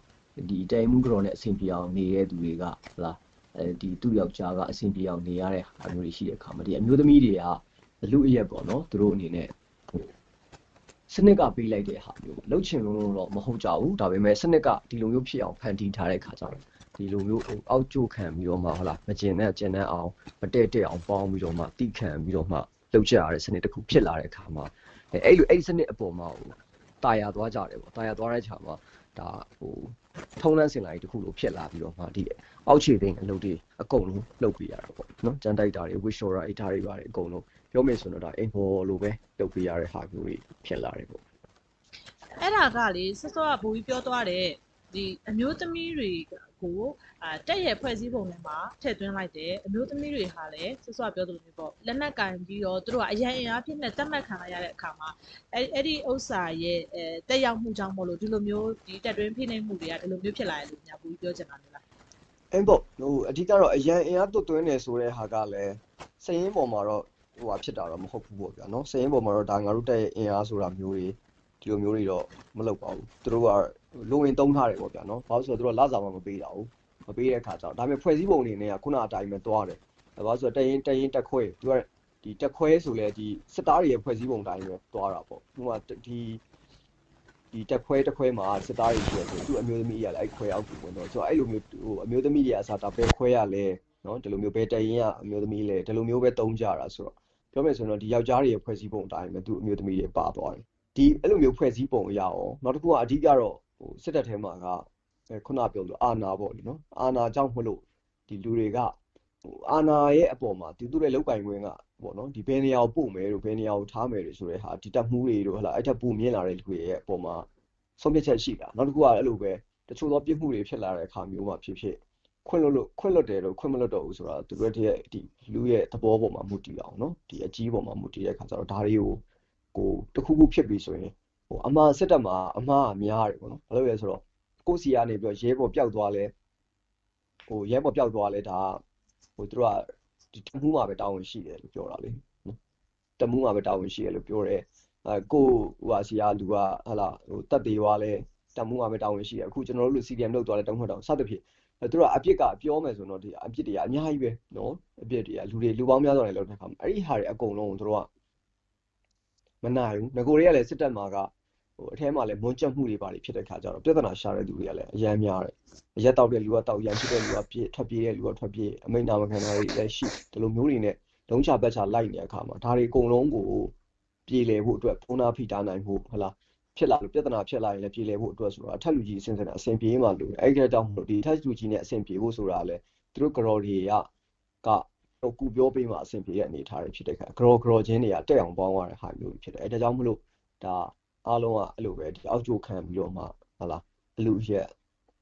ဒီတိုင်မှုကြော်နဲ့အဆင်ပြေအောင်နေတဲ့သူတွေကဟလာအဲဒီသူ့ယောက်ျားကအဆင်ပြေအောင်နေရတဲ့ဟာမျိုးတွေရှိတဲ့ခါမှာဒီအမျိုးသမီးတွေကအလူအရက်ပေါ့နော်သူတို့အနေနဲ့ဟို စနစ်ကပေးလိုက်တဲ့ဟာမျိုးလှုပ်ချင်လို့တော့မဟုတ်ကြဘူးဒါပေမဲ့စနစ်ကဒီလိုမျိုးဖြစ်အောင်ဖန်တီးထားတဲ့ခါကျတော့ဒီလိုမျိုးဟိုအောက်ကျိုးခံပြီးတော့မှဟုတ်လားမကျင်နဲ့ကျင်နဲ့အောင်မတဲ့တဲ့အောင်ပေါင်းပြီးတော့မှတိခံပြီးတော့မှလှုပ်ချရတဲ့စနစ်တစ်ခုဖြစ်လာတဲ့အခါမှာအဲအဲ့လိုအဲ့ဒီစနစ်အပေါ်မှာဟိုတာယာသွားကြတယ်ပေါ့တာယာသွားတဲ့ခြာမှာဒါဟိုထုံးလန်းစင်လာကြီးတစ်ခုလိုဖြစ်လာပြီးတော့မှဒီအောက်ခြေသိမ်းအလုပ်တွေအကုန်လုံးလှုပ်ပေးရတာပေါ့နော်ကြမ်းတိုက်တာတွေဝစ်ရှော်ရာအိတ်ထားတွေပါတယ်အကုန်လုံး ပြောမယ်ဆိုတော့ဒါအိမ်ဖော်လိုပဲလုပ်ပေးရတဲ့ဟာမျိုးတွေဖြစ်လာတယ်ပေါ့အဲ့ဒါကလေစောစောကဘူကြီးပြောသွားတယ်ဒီအမျိုးသမီးတွေကိုအာတက်ရဲ့ဖွဲ့စည်းပုံထဲမှာထည့်သွင်းလိုက်တယ်အမျိုးသမီးတွေဟာလည်းစောစောကပြောသလိုမျိုးပေါ့လက်နက်ကင်ပြီးတော့သူတို့ကအရန်အင်အားဖြစ်နေတတ်မှတ်ခံရတဲ့အခါမှာအဲ့အဲ့ဒီဥစ္စာရဲ့အဲတက်ရောက်မှုကြောင့်မို့လို့ဒီလိုမျိုးဒီတက်တွင်းဖိနှိပ်မှုတွေကဒီလိုမျိုးဖြစ်လာတယ်လို့ညာဘူကြီးပြောချင်တာလေလားအဲ့ပေါ့ဟိုအဓိကတော့အရန်အင်အားတွတ်သွင်းနေဆိုတဲ့ဟာကလည်းစရင်ပေါ်မှာတော့ ဟိုဟာဖြစ်တာတော့မဟုတ်ဘူးပေါ့ဗျာနော်စရင်ပေါ်မှာတော့ဒါငါတို့တက်ရဲ့အင်အားဆိုတာမျိုးတွေဒီလိုမျိုးတွေတော့မလုပ်ပါဘူးသူတို့ကလိုဝင်သုံးထားတယ်ပေါ့ဗျာနော်ဘာလို့ဆိုတော့သူတို့ကလစာမှမပေးတာဘူးမပေးတဲ့အခါကျတော့ဒါပေမဲ့ဖွဲ့စည်းပုံအနေနဲ့ကခုနအတိုင်းပဲသွားတယ်ဘာလို့ဆိုတော့တက်ရင်တက်ရင်တက်ခွဲသူကဒီတက်ခွဲဆိုလဲဒီစစ်သားတွေရဲ့ဖွဲ့စည်းပုံတိုင်းပဲသွားတာပေါ့ဟိုကဒီဒီတက်ခွဲတက်ခွဲမှာစစ်သားတွေရှိတယ်ဆိုသူ့အမျိုးသမီးကြီးကလည်းအဲ့ခွဲအောက်ကိုဝင်တော့ဆိုတော့အဲ့လိုမျိုးဟိုအမျိုးသမီးတွေကအစားဒါပဲခွဲရလဲနော်ဒီလိုမျိုးပဲတက်ရင်ကအမျိုးသမီးလဲဒီလိုမျိုးပဲတုံးကြတာဆိုတော့ ပြောမယ်ဆိုရင်တော့ဒီယောက်ျားတွေရဲ့ဖွဲ့စည်းပုံအတိုင်းပဲသူ့အမျိုးသမီးတွေပါသွားတယ်ဒီအဲ့လိုမျိုးဖွဲ့စည်းပုံအရာရောနောက်တစ်ခုကအဓိကတော့ဟိုစစ်တပ်ထဲမှာကအဲခုနပြောလို့အာနာပေါ့လीနော်အာနာကြောင့်မလို့ဒီလူတွေကဟိုအာနာရဲ့အပေါ်မှာသူတို့ရဲ့လောက်ကင်ခွင့်ကပေါ့နော်ဒီဘယ်နေရာကိုပို့မယ်တို့ဘယ်နေရာကိုထားမယ်တို့ဆိုတဲ့ဟာဒီတက်မှုတွေတို့ဟလာအဲ့ထက်ပိုမြင်လာတဲ့လူတွေရဲ့အပေါ်မှာဆုံးဖြတ်ချက်ရှိတာနောက်တစ်ခုကအဲ့လိုပဲတချို့သောပြစ်မှုတွေဖြစ်လာတဲ့အခါမျိုးမှာဖြစ်ဖြစ် ခွင့်လွတ်လို့ခွင့်လွတ်တယ်လို့ခွင့်မလွတ်တော့ဘူးဆိုတာသူတို့ရဲ့ဒီလူရဲ့သဘောပေါ်မှာမူတည်အောင်နော်ဒီအကြီးပေါ်မှာမူတည်တဲ့အခါကျတော့ဒါတွေကိုကိုတခုခုဖြစ်ပြီဆိုရင်ဟိုအမှားစစ်တပ်မှာအမှားအများတယ်ပေါ့နော်ဘာလို့လဲဆိုတော့ကိုယ်စီကနေပြီးတော့ရဲဘော်ပျောက်သွားလဲဟိုရဲဘော်ပျောက်သွားလဲဒါဟိုသူတို့ကဒီတမှုမှာပဲတာဝန်ရှိတယ်လို့ပြောတာလေနော်တမှုမှာပဲတာဝန်ရှိတယ်လို့ပြောတယ်အဲကိုဟိုဟာစီကလူကဟလာဟိုတက်သေးသွားလဲတပ်မှုကပဲတာဝန်ရှိတယ်အခုကျွန်တော်တို့လူ CDM လောက်သွားလဲတုံးထွက်တော့စသဖြင့်အဲ သူတို့ကအပြစ်ကပြောမယ်ဆိုတော့ဒီအပြစ်တွေကအများကြီးပဲနော်အပြစ်တွေကလူတွေလူပေါင်းများစွာနဲ့လောက်တဲ့ခါမှာအဲ့ဒီဟာတွေအကုန်လုံးကိုသူတို့ကမနိုင်ဘူးငကိုတွေကလည်းစစ်တပ်မှာကဟိုအထဲမှာလည်းမွန်းကျက်မှုတွေပါတွေဖြစ်တဲ့ခါကျတော့ပြဿနာရှာတဲ့သူတွေကလည်းအများများတယ်အရက်တောက်တဲ့လူကတောက်ရန်ဖြစ်တဲ့လူကပြေးထွက်ပြေးတဲ့လူကထွက်ပြေးအမိန့်နာမခံတာတွေလည်းရှိဒီလိုမျိုးတွေနဲ့လုံးချပတ်ချလိုက်နေတဲ့အခါမှာဒါတွေအကုန်လုံးကိုပြေလည်ဖို့အတွက်ဖုံးနာဖိတားနိုင်ဖို့ဟလာ ဖြစ်လာလို့ပြဿနာဖြစ်လာရင်လည်းပြေလည်ဖို့အတွက်ဆိုတော့အထက်လူကြီးအဆင့်ဆင့်အဆင်ပြေမှလို့အဲ့ဒီကြောင့်မလို့ဒီအထက်လူကြီးနဲ့အဆင်ပြေဖို့ဆိုတာလည်းသူတို့ grow တွေကကဟိုကူပြောပေးမှအဆင်ပြေတဲ့အနေအထားတွေဖြစ်တဲ့ခါ grow grow ချင်းတွေကတက်အောင်ပေါင်းရတဲ့ဟာမျိုးဖြစ်တယ်အဲ့ဒါကြောင့်မလို့ဒါအားလုံးကအဲ့လိုပဲဒီအောက်ကျိုးခံပြီးတော့မှဟလာအလူရက်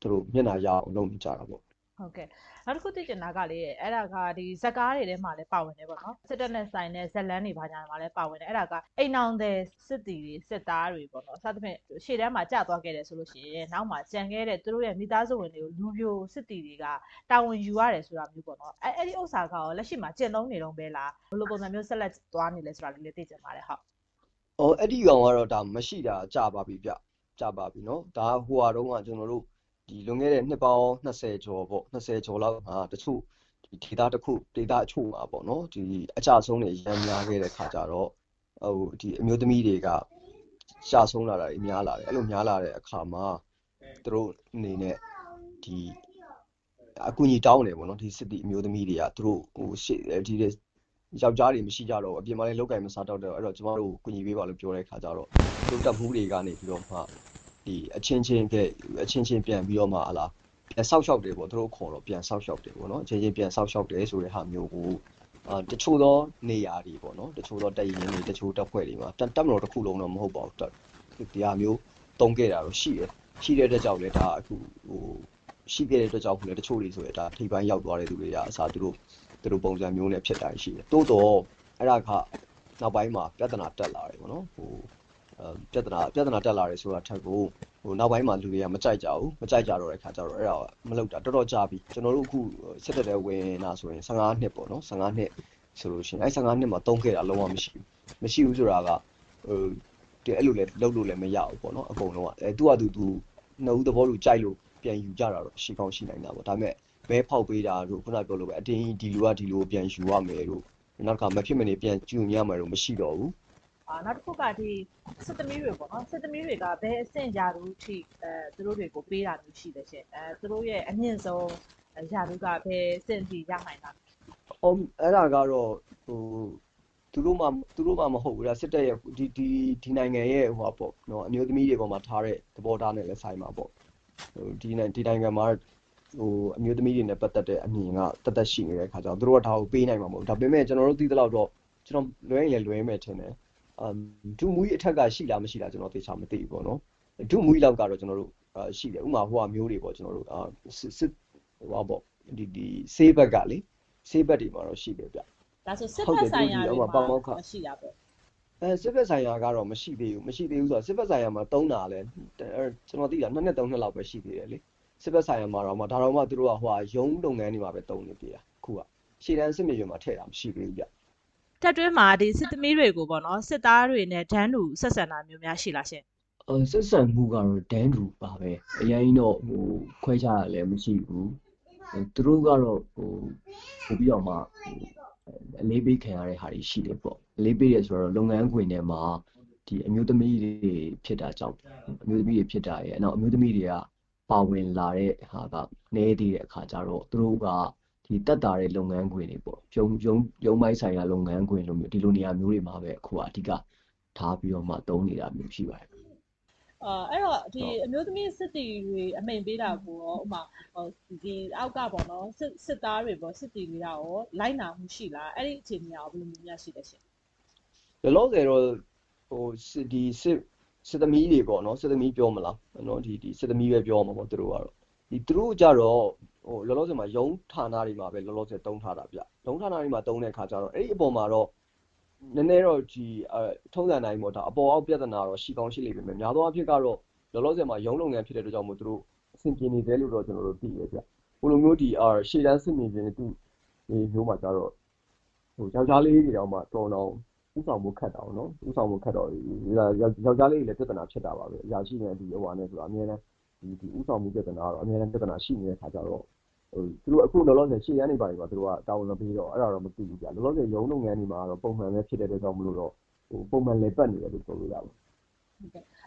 သူတို့မျက်နှာရအောင်လုပ်နေကြတာပေါ့ ဟုတ်ကဲ့နောက်တစ်ခုသိချင်တာကလေအဲ့ဒါကဒီဇက်ကားတွေထဲမှာလည်းပါဝင်တယ်ပေါ့နော်စစ်တပ်နဲ့ဆိုင်တဲ့ဇက်လန်းတွေဘာညာမှာလည်းပါဝင်တယ်အဲ့ဒါကအိမ်အောင်တဲ့စစ်တီတွေစစ်သားတွေပေါ့နော်စသဖြင့်ရှေ့တန်းမှာကြာသွားခဲ့တယ်ဆိုလို့ရှိရင်နောက်မှာကြံခဲ့တဲ့သူတို့ရဲ့မိသားစုဝင်တွေကိုလူပြိုစစ်တီတွေကတာဝန်ယူရတယ်ဆိုတာမျိုးပေါ့နော်အဲ့အဲ့ဒီဥစ္စာကရောလက်ရှိမှာကျင့်သုံးနေတော့ပဲလားဘယ်လိုပုံစံမျိုးဆက်လက်သွားနေလဲဆိုတာလေးလည်းသိချင်ပါတယ်ဟုတ်။အော်အဲ့ဒီကောင်ကတော့ဒါမရှိတာကြာပါပြီဗျ။ကြာပါပြီနော်။ဒါဟိုဟာတုန်းကကျွန်တော်တို့ ဒီလွန်ခဲ့တဲ့နှစ်ပေါင်း20ကျော်ပေါ့20ကျော်လောက်မှာတချို့ဒီဒေတာတစ်ခုဒေတာအချို့မှာပေါ့နော်ဒီအကြဆုံးတွေရမ်းများခဲ့တဲ့ခါကျတော့ဟိုဒီအမျိုးသမီးတွေကရှာဆုံးလာတာတွေများလာတယ်အဲ့လိုများလာတဲ့အခါမှာသူတို့အနေနဲ့ဒီအကူအညီတောင်းတယ်ပေါ့နော်ဒီစစ်တီအမျိုးသမီးတွေကသူတို့ဟိုရှေ့ဒီယောက်ျားတွေမရှိကြတော့အပြင်မှာလည်းလောက်ကင်မစားတော့တော့အဲ့တော့ကျမတို့ကူညီပေးပါလို့ပြောတဲ့ခါကျတော့သူတပ်မှုတွေကနေပြီးတော့မှ ဒီအချင်းချင်းကအချင်းချင်းပြန်ပြီးတော့မှဟလာပြန်ဆောက်ရှောက်တယ်ပေါ့သူတို့ခေါ်တော့ပြန်ဆောက်ရှောက်တယ်ပေါ့နော်အချင်းချင်းပြန်ဆောက်ရှောက်တယ်ဆိုတဲ့ဟာမျိုးကိုအာတချို့သောနေရာတွေပေါ့နော်တချို့သောတပ်ရင်းတွေတချို့တပ်ဖွဲ့တွေမှာတပ်တပ်မတော်တစ်ခုလုံးတော့မဟုတ်ပါဘူးတပ်ဒီဟာမျိုးတုံးခဲ့တာတော့ရှိတယ်ရှိတဲ့အတွက်ကြောင့်လည်းဒါအခုဟိုရှိခဲ့တဲ့အတွက်ကြောင့်လည်းတချို့တွေဆိုရင်ဒါထိပ်ပိုင်းရောက်သွားတဲ့သူတွေကအစားသူတို့သူတို့ပုံစံမျိုးနဲ့ဖြစ်တိုင်းရှိတယ်တိုးတော့အဲ့ဒါကနောက်ပိုင်းမှာပြဿနာတက်လာတယ်ပေါ့နော်ဟိုအဲ ပြဿနာပြဿနာတက်လာတယ်ဆိုတာထက်ကိုဟိုနောက်ပိုင်းမှာလူတွေကမကြိုက်ကြဘူးမကြိုက်ကြတော့တဲ့ခါကျတော့အဲ့ဒါမလုပ်တာတော်တော်ကြာပြီကျွန်တော်တို့အခုစစ်တပ်တဲ့ဝင်လာဆိုရင်15နှစ်ပေါ့နော်15နှစ်ဆိုလို့ရှိရင်အဲ့15နှစ်မှာတုံးခဲ့တာလုံးဝမရှိဘူးမရှိဘူးဆိုတာကဟိုဒီအဲ့လိုလဲလုပ်လို့လည်းမရဘူးပေါ့နော်အကုန်လုံးကအဲသူကသူသူနှစ်ဦးသဘောတူကြိုက်လို့ပြန်ယူကြတာတော့ရှိကောင်းရှိနိုင်တာပေါ့ဒါပေမဲ့ဘဲဖောက်ပေးတာတို့ခုနပြောလို့ပဲအတင်းဒီလူကဒီလူကိုပြန်ယူရမယ်တို့နောက်တစ်ခါမဖြစ်မနေပြန်ကျူညရမယ်တို့မရှိတော့ဘူးအာ နောက်တစ်ခုကဒီစစ်သမီးတွေပေါ့နော်စစ်သမီးတွေကဘယ်အဆင့်ရာထူးထိအဲသူတို့တွေကိုပေးတာမျိုးရှိတယ်ရှင်အဲသူတို့ရဲ့အမြင့်ဆုံးရာထူးကဘယ်အဆင့်ထိရနိုင်တာ။အော်အဲ့ဒါကတော့ဟိုသူတို့မှသူတို့မှမဟုတ်ဘူးဒါစစ်တပ်ရဲ့ဒီဒီဒီနိုင်ငံရဲ့ဟိုပါပေါ့နော်အမျိုးသမီးတွေပေါ်မှာထားတဲ့သဘောထားနဲ့လည်းဆိုင်ပါပေါ့။ဟိုဒီနိုင်ဒီနိုင်ငံမှာဟိုအမျိုးသမီးတွေနဲ့ပတ်သက်တဲ့အမြင်ကတသက်ရှိနေတဲ့ခါကျတော့သူတို့ကဒါကိုပေးနိုင်မှာမဟုတ်ဘူး။ဒါပေမဲ့ကျွန်တော်တို့သိသလောက်တော့ကျွန်တော်လွဲရင်လည်းလွဲမယ်ထင်တယ်။ အမ်ဒုမူကြီးအထက်ကရှိလားမရှိလားကျွန်တော်သေချာမသိဘူးပေါ့နော်။ဒုမူကြီးလောက်ကတော့ကျွန်တော်တို့အာရှိတယ်။ဥပမာဟိုဟာမျိုးတွေပေါ့ကျွန်တော်တို့အာစစ်စစ်ဟိုပါပေါ့ဒီဒီဆေးဘက်ကလေဆေးဘက်တွေမှာတော့ရှိတယ်ဗျဒါဆိုစစ်ဟုတ်ဖတယ်က်ဆိုင်ရာသူတွေဒီမှာအောက်မှာပေါင်ပေါက်ခမရှိတာပေါ့အဲစစ်ဘက်ဆိုင်ရာကတော့မရှိသေးဘူးမရှိသေးဘူးဆိုတော့စစ်ဘက်ဆိုင်ရာမှာတုံးတာလဲအဲကျွန်တော်သိတာနှစ်နှစ်သုံးနှစ်လောက်ပဲရှိသေးတယ်လေစစ်ဘက်ဆိုင်ရာမှာတော့မှဒါတော့မှသူတို့ကဟိုဟာရုံးလုပ်ငန်းတွေမှာပဲတုံးနေသေးတာခုကရှေ့တန်းစစ်မြေပြင်မှာထည့်တာမရှိသေးဘူးဗျ တက်တွင်းမှာဒီစစ်သမီးတွေကိုပေါ့နော်စစ်သားတွေနဲ့ဒန်းတူဆက်ဆံတာမျိုးများရှိလားရှင်အဲဆက်ဆံမှုကတော့ဒန်းတူပါပဲအရင်တော့ဟိုခွဲခြားရလည်းမရှိဘူးအဲသူတို့ကတော့ဟိုပို့ပြီးတော့မှဟိုအလေးပေးခံရတဲ့ဟာတွေရှိတယ်ပေါ့အလေးပေးရဆိုတော့လုပ်ငန်းခွင်ထဲမှာဒီအမျိုးသမီးတွေဖြစ်တာကြောင့်အမျိုးသမီးတွေဖြစ်တာရဲ့အနောက်အမျိုးသမီးတွေကပါဝင်လာတဲ့ဟာကနည်းသေးတဲ့အခါကျတော့သူတို့က ဒီတက်တာတဲ့လုပ်ငန်းခွင်တွေပေါ့ရုံရုံရုံပိုင်းဆိုင်ရာလုပ်ငန်းခွင်လိုမျိုးဒီလိုနေရာမျိုးတွေမှာပဲအခုကအဓိကထားပြီးတော့မှသုံးနေတာမျိုးရှိပါတယ်အာအဲ့တော့ဒီအမျိုးသမီးစစ်တီတွေအမိန်ပေးတာကိုရောဥမာဟိုဒီအောက်ကပေါ့နော်စစ်စစ်သားတွေပေါ့စစ်တီတွေကရောလိုက်နာမှုရှိလားအဲ့ဒီအခြေအနေကရောဘယ်လိုမျိုးများရှိလဲရှင်လောလောဆယ်တော့ဟိုစစ်ဒီစစ်စစ်သမီးတွေပေါ့နော်စစ်သမီးပြောမလားနော်ဒီဒီစစ်သမီးပဲပြောမှာပေါ့သူတို့ကတော့ ဒီသူတို့ကြတော့ဟိုလောလောဆယ်မှာရုံးဌာနတွေမှာပဲလောလောဆယ်တုံးထားတာဗျရုံးဌာနတွေမှာတုံးတဲ့အခါကျတော့အဲ့ဒီအပေါ်မှာတော့နည်းနည်းတော့ဒီအဲထုံးစံတိုင်းပေါ့ဒါအပေါ်အောက်ပြဿနာတော့ရှိကောင်းရှိလိမ့်မယ်များသောအားဖြင့်ကတော့လောလောဆယ်မှာရုံးလုပ်ငန်းဖြစ်တဲ့အတွက်ကြောင့်မို့သူတို့အဆင်ပြေနေသေးလို့တော့ကျွန်တော်တို့သိရဗျဟိုလိုမျိုးဒီအာရှေ့တန်းစစ်မြေပြင်သူဒီမျိုးမှာကျတော့ဟိုယောက်ျားလေးတွေတောင်မှတော်တော်ဥဆောင်မှုခတ်တာပေါ့နော်ဥဆောင်မှုခတ်တော့ယောက်ျားလေးတွေလည်းပြဿနာဖြစ်တာပါပဲအရာရှိနေဒီဟိုဟာနဲ့ဆိုတာအများနဲ့ ဒီဒီဥဆောင်မှုပြဿနာကတော့အများနဲ့ပြဿနာရှိနေတဲ့ခါကျတော့ဟိုသူတို့အခုလောလောဆယ်ရှေ့ရနေပါပြီပါသူတို့ကတာဝန်မပေးတော့အဲ့ဒါတော့မသိဘူးကြာလောလောဆယ်ရုံးလုပ်ငန်းတွေမှာတော့ပုံမှန်ပဲဖြစ်တဲ့အတွက်ကြောင့်မလို့တော့ဟိုပုံမှန်လေပတ်နေတယ်လို့ပြောလို့ရပါဘူး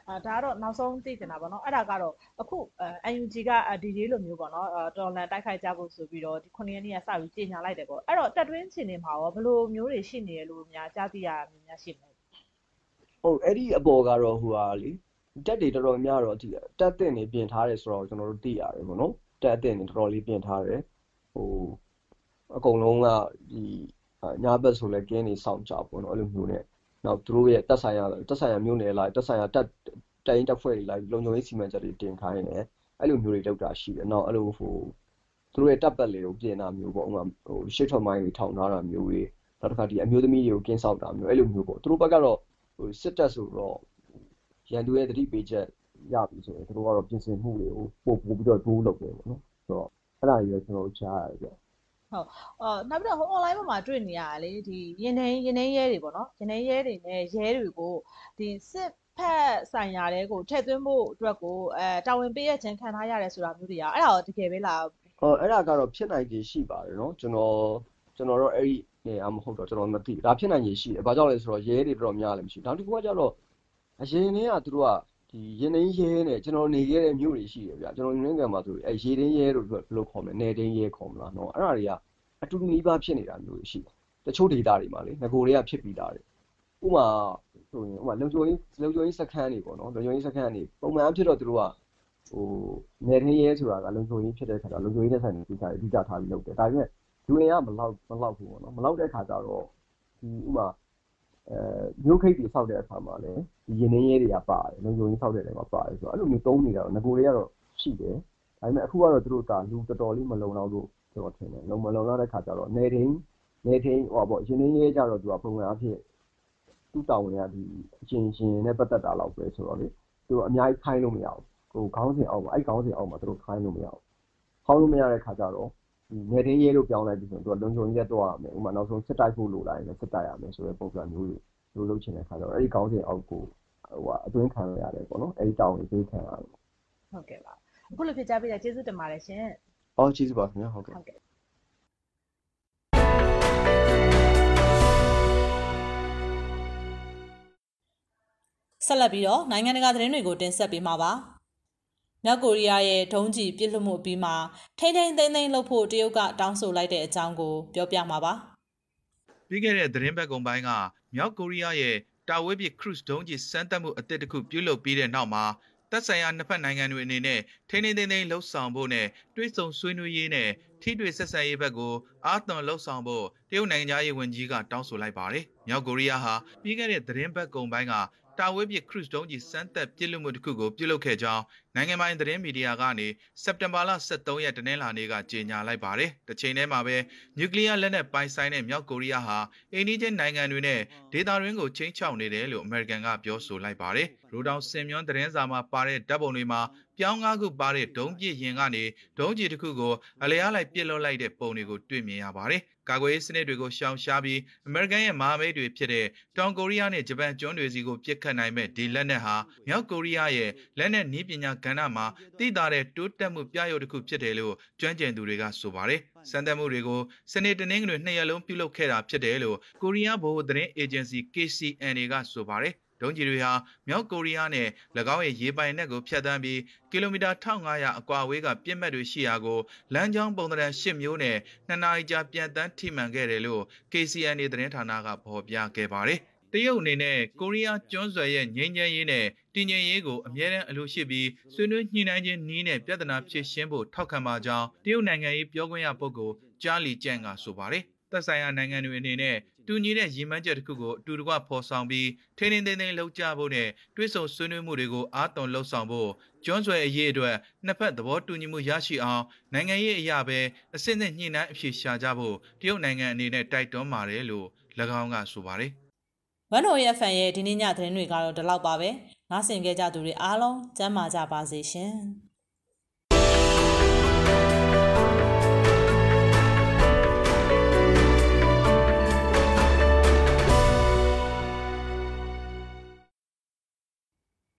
အာဒါကတော့နောက်ဆုံးသိချင်တာပေါ့နော်အဲ့ဒါကတော့အခုအဲ UNG ကဒီလေးလိုမျိုးပေါ့နော်တော်လန်တိုက်ခိုက်ကြဖို့ဆိုပြီးတော့ဒီ9ရက်နေ့ကစပြီးကြေညာလိုက်တယ်ပေါ့အဲ့တော့တက်တွင်းချင်နေမှာရောဘယ်လိုမျိုးတွေရှိနေရလို့များကြားသိရများရှိမလဲဟုတ်အဲ့ဒီအပေါ်ကတော့ဟိုဟာလေ တက်တွေတော်တော်များတော့ဒီတက်တဲ့နေပြင်ထားတယ်ဆိုတော့ကျွန်တော်တို့သိရတယ်ပေါ့နော်တက်တဲ့နေတော်တော်လေးပြင်ထားတယ်ဟိုအကုန်လုံးကဒီညာဘက်ဆိုလဲကင်းနေစောင့်ကြပေါ့နော်အဲ့လိုမျိုးနဲ့နောက်သူတို့ရဲ့တက်ဆိုင်ရတက်ဆိုင်ရမျိုးနယ်လိုက်တက်ဆိုင်ရတက်တိုင်းတက်ဖွဲ့တွေလိုက်လုံခြုံရေးစီမံချက်တွေတင်ခိုင်းတယ်အဲ့လိုမျိုးတွေလောက်တာရှိတယ်နောက်အဲ့လိုဟိုသူတို့ရဲ့တပ်ပတ်လေကိုပြင်တာမျိုးပေါ့ဥပမာဟိုရှစ်ထွက်မိုင်းတွေထောင်ထားတာမျိုးတွေနောက်တစ်ခါဒီအမျိုးသမီးတွေကိုကင်းဆောက်တာမျိုးအဲ့လိုမျိုးပေါ့သူတို့ဘက်ကတော့ဟိုစစ်တပ်ဆိုတော့ ရန်သူရဲ့တတိပေးချက်ရပြီဆိုရင်သူတို့ကတော့ပြင်ဆင်မှုတွေကိုပို့ပို့ပြီးတော့တိုးလုပ်တယ်ပေါ့နော်ဆိုတော့အဲ့ဒါကြီးပဲကျွန်တော်တို့ကြားရတယ်ကြအော်နောက်ပြီးတော့ဟို online ပေါ်မှာတွေ့နေရတာလေဒီရင်နှင်းရင်နှင်းရဲတွေပေါ့နော်ရင်နှင်းရဲတွေနဲ့ရဲတွေကိုဒီစစ်ဖက်ဆိုင်ရာတွေကိုထည့်သွင်းဖို့အတွက်ကိုအဲတာဝန်ပေးရခြင်းခံထားရတယ်ဆိုတာမျိုးတွေကအဲ့ဒါတော့တကယ်ပဲလားဟောအဲ့ဒါကတော့ဖြစ်နိုင်ခြေရှိပါတယ်နော်ကျွန်တော်ကျွန်တော်တော့အဲ့ဒီနေအမဟုတ်တော့ကျွန်တော်မသိဒါဖြစ်နိုင်ခြေရှိတယ်ဘာကြောင့်လဲဆိုတော့ရဲတွေတော်တော်များလည်းမရှိဘူးနောက်တစ်ခုကကျတော့ အရင်တည်းကသူတို့ကဒီရင်နှင်းရဲနဲ့ကျွန်တော်နေခဲ့တဲ့မြို့တွေရှိတယ်ဗျကျွန်တော်နေခဲ့မှာဆိုအဲရေတင်းရဲလို့ဘယ်လိုခေါ်မလဲနေတင်းရဲခေါ်မလားနော်အဲ့ဒါတွေကအတူတူနီးပါးဖြစ်နေတာမျိုးရှိတယ်တချို့ဒေတာတွေမှာလေငကိုတွေကဖြစ်ပြီးသားတယ်ဥမာဆိုရင်ဥမာလုံချိုကြီးလုံချိုကြီးစခန်းတွေပေါ့နော်လုံချိုကြီးစခန်းတွေပုံမှန်ဖြစ်တော့သူတို့ကဟိုနေတင်းရဲဆိုတာကလုံချိုကြီးဖြစ်တဲ့ခါကျလုံချိုကြီးတဲ့ဆိုင်တွေဒီကြအဓိကထားပြီးလုပ်တယ်ဒါပေမဲ့လူရင်ကမလောက်မလောက်ဘူးပေါ့နော်မလောက်တဲ့ခါကျတော့ဒီဥမာ အဲမျိုးခိတ်တွေဆောက်တဲ့အခါမှာလည်းဒီရင်နှင်းရဲတွေကပါတယ်လုံချိုကြီးဆောက်တဲ့နေရာမှာပါတယ်ဆိုတော့အဲ့လိုမျိုးသုံးနေတာတော့ငကိုတွေကတော့ရှိတယ်ဒါပေမဲ့အခုကတော့သူတို့ကလူတော်တော်လေးမလုံလောက်လို့ကျွန်တော်ထင်တယ်လုံမလုံလောက်တဲ့ခါကျတော့နေတင်းနေတင်းဟောပေါ့ရင်နှင်းရဲကြတော့သူကပုံမှန်အဖြစ်သူ့တောင်းဝင်ကဒီအချင်းချင်းနဲ့ပတ်သက်တာလောက်ပဲဆိုတော့လေသူအများကြီးခိုင်းလို့မရဘူးဟိုခေါင်းစဉ်အောက်မှာအဲ့ခေါင်းစဉ်အောက်မှာသူတို့ခိုင်းလို့မရဘူးခေါင်းလို့မရတဲ့ခါကျတော့ ဒီနေတင်းရဲလို့ပြောင်းလိုက်ပြီးဆိုတော့သူကလုံခြုံရေးလက်တော့ရမယ်ဥပမာနောက်ဆုံးစစ်တိုက်ဖို့လိုလာရင်လည်းစစ်တိုက်ရမယ်ဆိုတဲ့ပုံစံမျိုးတွေသူတို့လုပ်ချင်တဲ့ခါကျတော့အဲ့ဒီခေါင်းစဉ်အောက်ကိုဟိုကအတွင်းခံရရတယ်ပေါ့နော်အဲ့ဒီတောင်းဝင်ပေးခံရတယ်ဟုတ်ကဲ့ပါအခုလိုဖြစ်ကြပေးတာကျေးဇူးတင်ပါတယ်ရှင်အော်ကျေးဇူးပါခင်ဗျာဟုတ်ကဲ့ဟုတ်ကဲ့ဆက်လက်ပြီးတော့နိုင်ငံတကာသတင်းတွေကိုတင်ဆက်ပေးမှာပါ။ မြောက်ကိုရီးယားရဲ့ဒုံးကျည်ပစ်လွှတ်မှုအပြီးမှာထိမ့်ထိမ့်သိမ့်သိမ့်လှုပ်ဖို့တရုတ်ကတောင်းဆိုလိုက်တဲ့အကြောင်းကိုပြောပြမှာပါ။ပြီးခဲ့တဲ့သတင်းပတ်ကုံပိုင်းကမြောက်ကိုရီးယားရဲ့တာဝဲပစ်ခရုစ်ဒုံးကျည်စမ်းသပ်မှုအသစ်တစ်ခုပြုလုပ်ပြီးတဲ့နောက်မှာသက်ဆိုင်ရာနှစ်ဖက်နိုင်ငံတွေအနေနဲ့ထိန်းထိန်းသိမ်းသိမ်းလှုပ်ဆောင်ဖို့နဲ့တွဲဆုံဆွေးနွေးရေးနဲ့ထိတွေ့ဆက်ဆံရေးဘက်ကိုအာသွန်လှုပ်ဆောင်ဖို့တရုတ်နိုင်ငံသားရေးဝန်ကြီးကတောင်းဆိုလိုက်ပါတယ်။မြောက်ကိုရီးယားဟာပြီးခဲ့တဲ့သတင်းပတ်ကုံပိုင်းက တာဝဲပစ်ခရုစ်ဒုံးကျည်စမ်းသပ်ပစ်လွှတ်မှုတစ်ခုကိုပြုလုပ်ခဲ့ကြောင်းနိုင်ငံပိုင်သတင်းမီဒီယာကနေစက်တင်ဘာလ23ရက်တနင်္လာနေ့ကကြေညာလိုက်ပါတယ်။တစ်ချိန်တည်းမှာပဲနျူကလ িয়ার လက်နက်ပိုင်ဆိုင်တဲ့မြောက်ကိုရီးယားဟာအိန္ဒိယနိုင်ငံတွေနဲ့ဒေသတွင်းကိုချင်းချောက်နေတယ်လို့အမေရိကန်ကပြောဆိုလိုက်ပါတယ်။ရိုတောင်စင်မြွန်းသတင်းစာမှာပါတဲ့ဓာတ်ပုံတွေမှာ ပြောင်းကားခုပါတဲ့ဒုံးပစ်ရင်ကနေဒုံးကျည်တစ်ခုကိုအလျားလိုက်ပစ်လွှတ်လိုက်တဲ့ပုံတွေကိုတွေ့မြင်ရပါတယ်။ကာကွယ်ရေးစနစ်တွေကိုရှောင်ရှားပြီးအမေရိကန်ရဲ့မဟာမိတ်တွေဖြစ်တဲ့တောင်ကိုရီးယားနဲ့ဂျပန်ကျွန်းတွေစီကိုပစ်ခတ်နိုင်မဲ့ဒီလက်နက်ဟာမြောက်ကိုရီးယားရဲ့လက်နက်နည်းပညာကဏ္ဍမှာသိသာတဲ့တိုးတက်မှုပြရုပ်တစ်ခုဖြစ်တယ်လို့ကျွမ်းကျင်သူတွေကဆိုပါတယ်။စံတက်မှုတွေကိုစနေတနင်္ဂနွေနှစ်ရက်လုံးပြုလုပ်ခဲ့တာဖြစ်တယ်လို့ကိုရီးယားဗဟိုသတင်းအေဂျင်စီ KCNA ကဆိုပါတယ်။ ဒုံးကျည်တွေဟာမြောက်ကိုရီးယားနဲ့၎င်းရဲ့ရေပိုင်နက်ကိုဖျက်ဆီးပြီးကီလိုမီတာ1500အကွာအဝေးကပြစ်မှတ်တွေရှိရာကိုလမ်းကြောင်းပုံသဏ္ဍာန်10မျိုးနဲ့နှစ်နာရီကြာပြန်တန်းထိမှန်ခဲ့တယ်လို့ KCNA သတင်းဌာနကဖော်ပြခဲ့ပါတယ်။တရုတ်အနေနဲ့ကိုရီးယားကျွန်းဆွယ်ရဲ့ငြိမ်းချမ်းရေးနဲ့တည်ငြိမ်ရေးကိုအမြဲတမ်းအလို့ရှိပြီးဆွေးနွေးညှိနှိုင်းခြင်းနည်းနဲ့ပြဿနာဖြေရှင်းဖို့ထောက်ခံပါကြောင်းတရုတ်နိုင်ငံရေးပြောခွင့်ရပုဂ္ဂိုလ်ဂျာလီကျန်ကဆိုပါတယ်။သက်ဆိုင်ရာနိုင်ငံတွေအနေနဲ့ တူညီတဲ့ရည်မှန်းချက်တစ်ခုကိုအတူတကွဖော်ဆောင်ပြီးထိန်းထိန်းသိမ်းသိမ်းလှုပ်ကြဖို့နဲ့တွဲဆုံဆွေးနွေးမှုတွေကိုအားသွန်လှုပ်ဆောင်ဖို့ကျွန်းဆွယ်အရေးအတွက်နှစ်ဖက်သဘောတူညီမှုရရှိအောင်နိုင်ငံရေးအရာပဲအစစ်အစစ်ညှိနှိုင်းအဖြေရှာကြဖို့တရုတ်နိုင်ငံအနေနဲ့တိုက်တွန်းပါတယ်လို့၎င်းကဆိုပါတယ်ဝန်တော်ရဲ့ fan ရဲ့ဒီနေ့ညသတင်းတွေကတော့ဒီလောက်ပါပဲ။နားဆင်ကြကြသူတွေအားလုံးကျမ်းမာကြပါစေရှင်။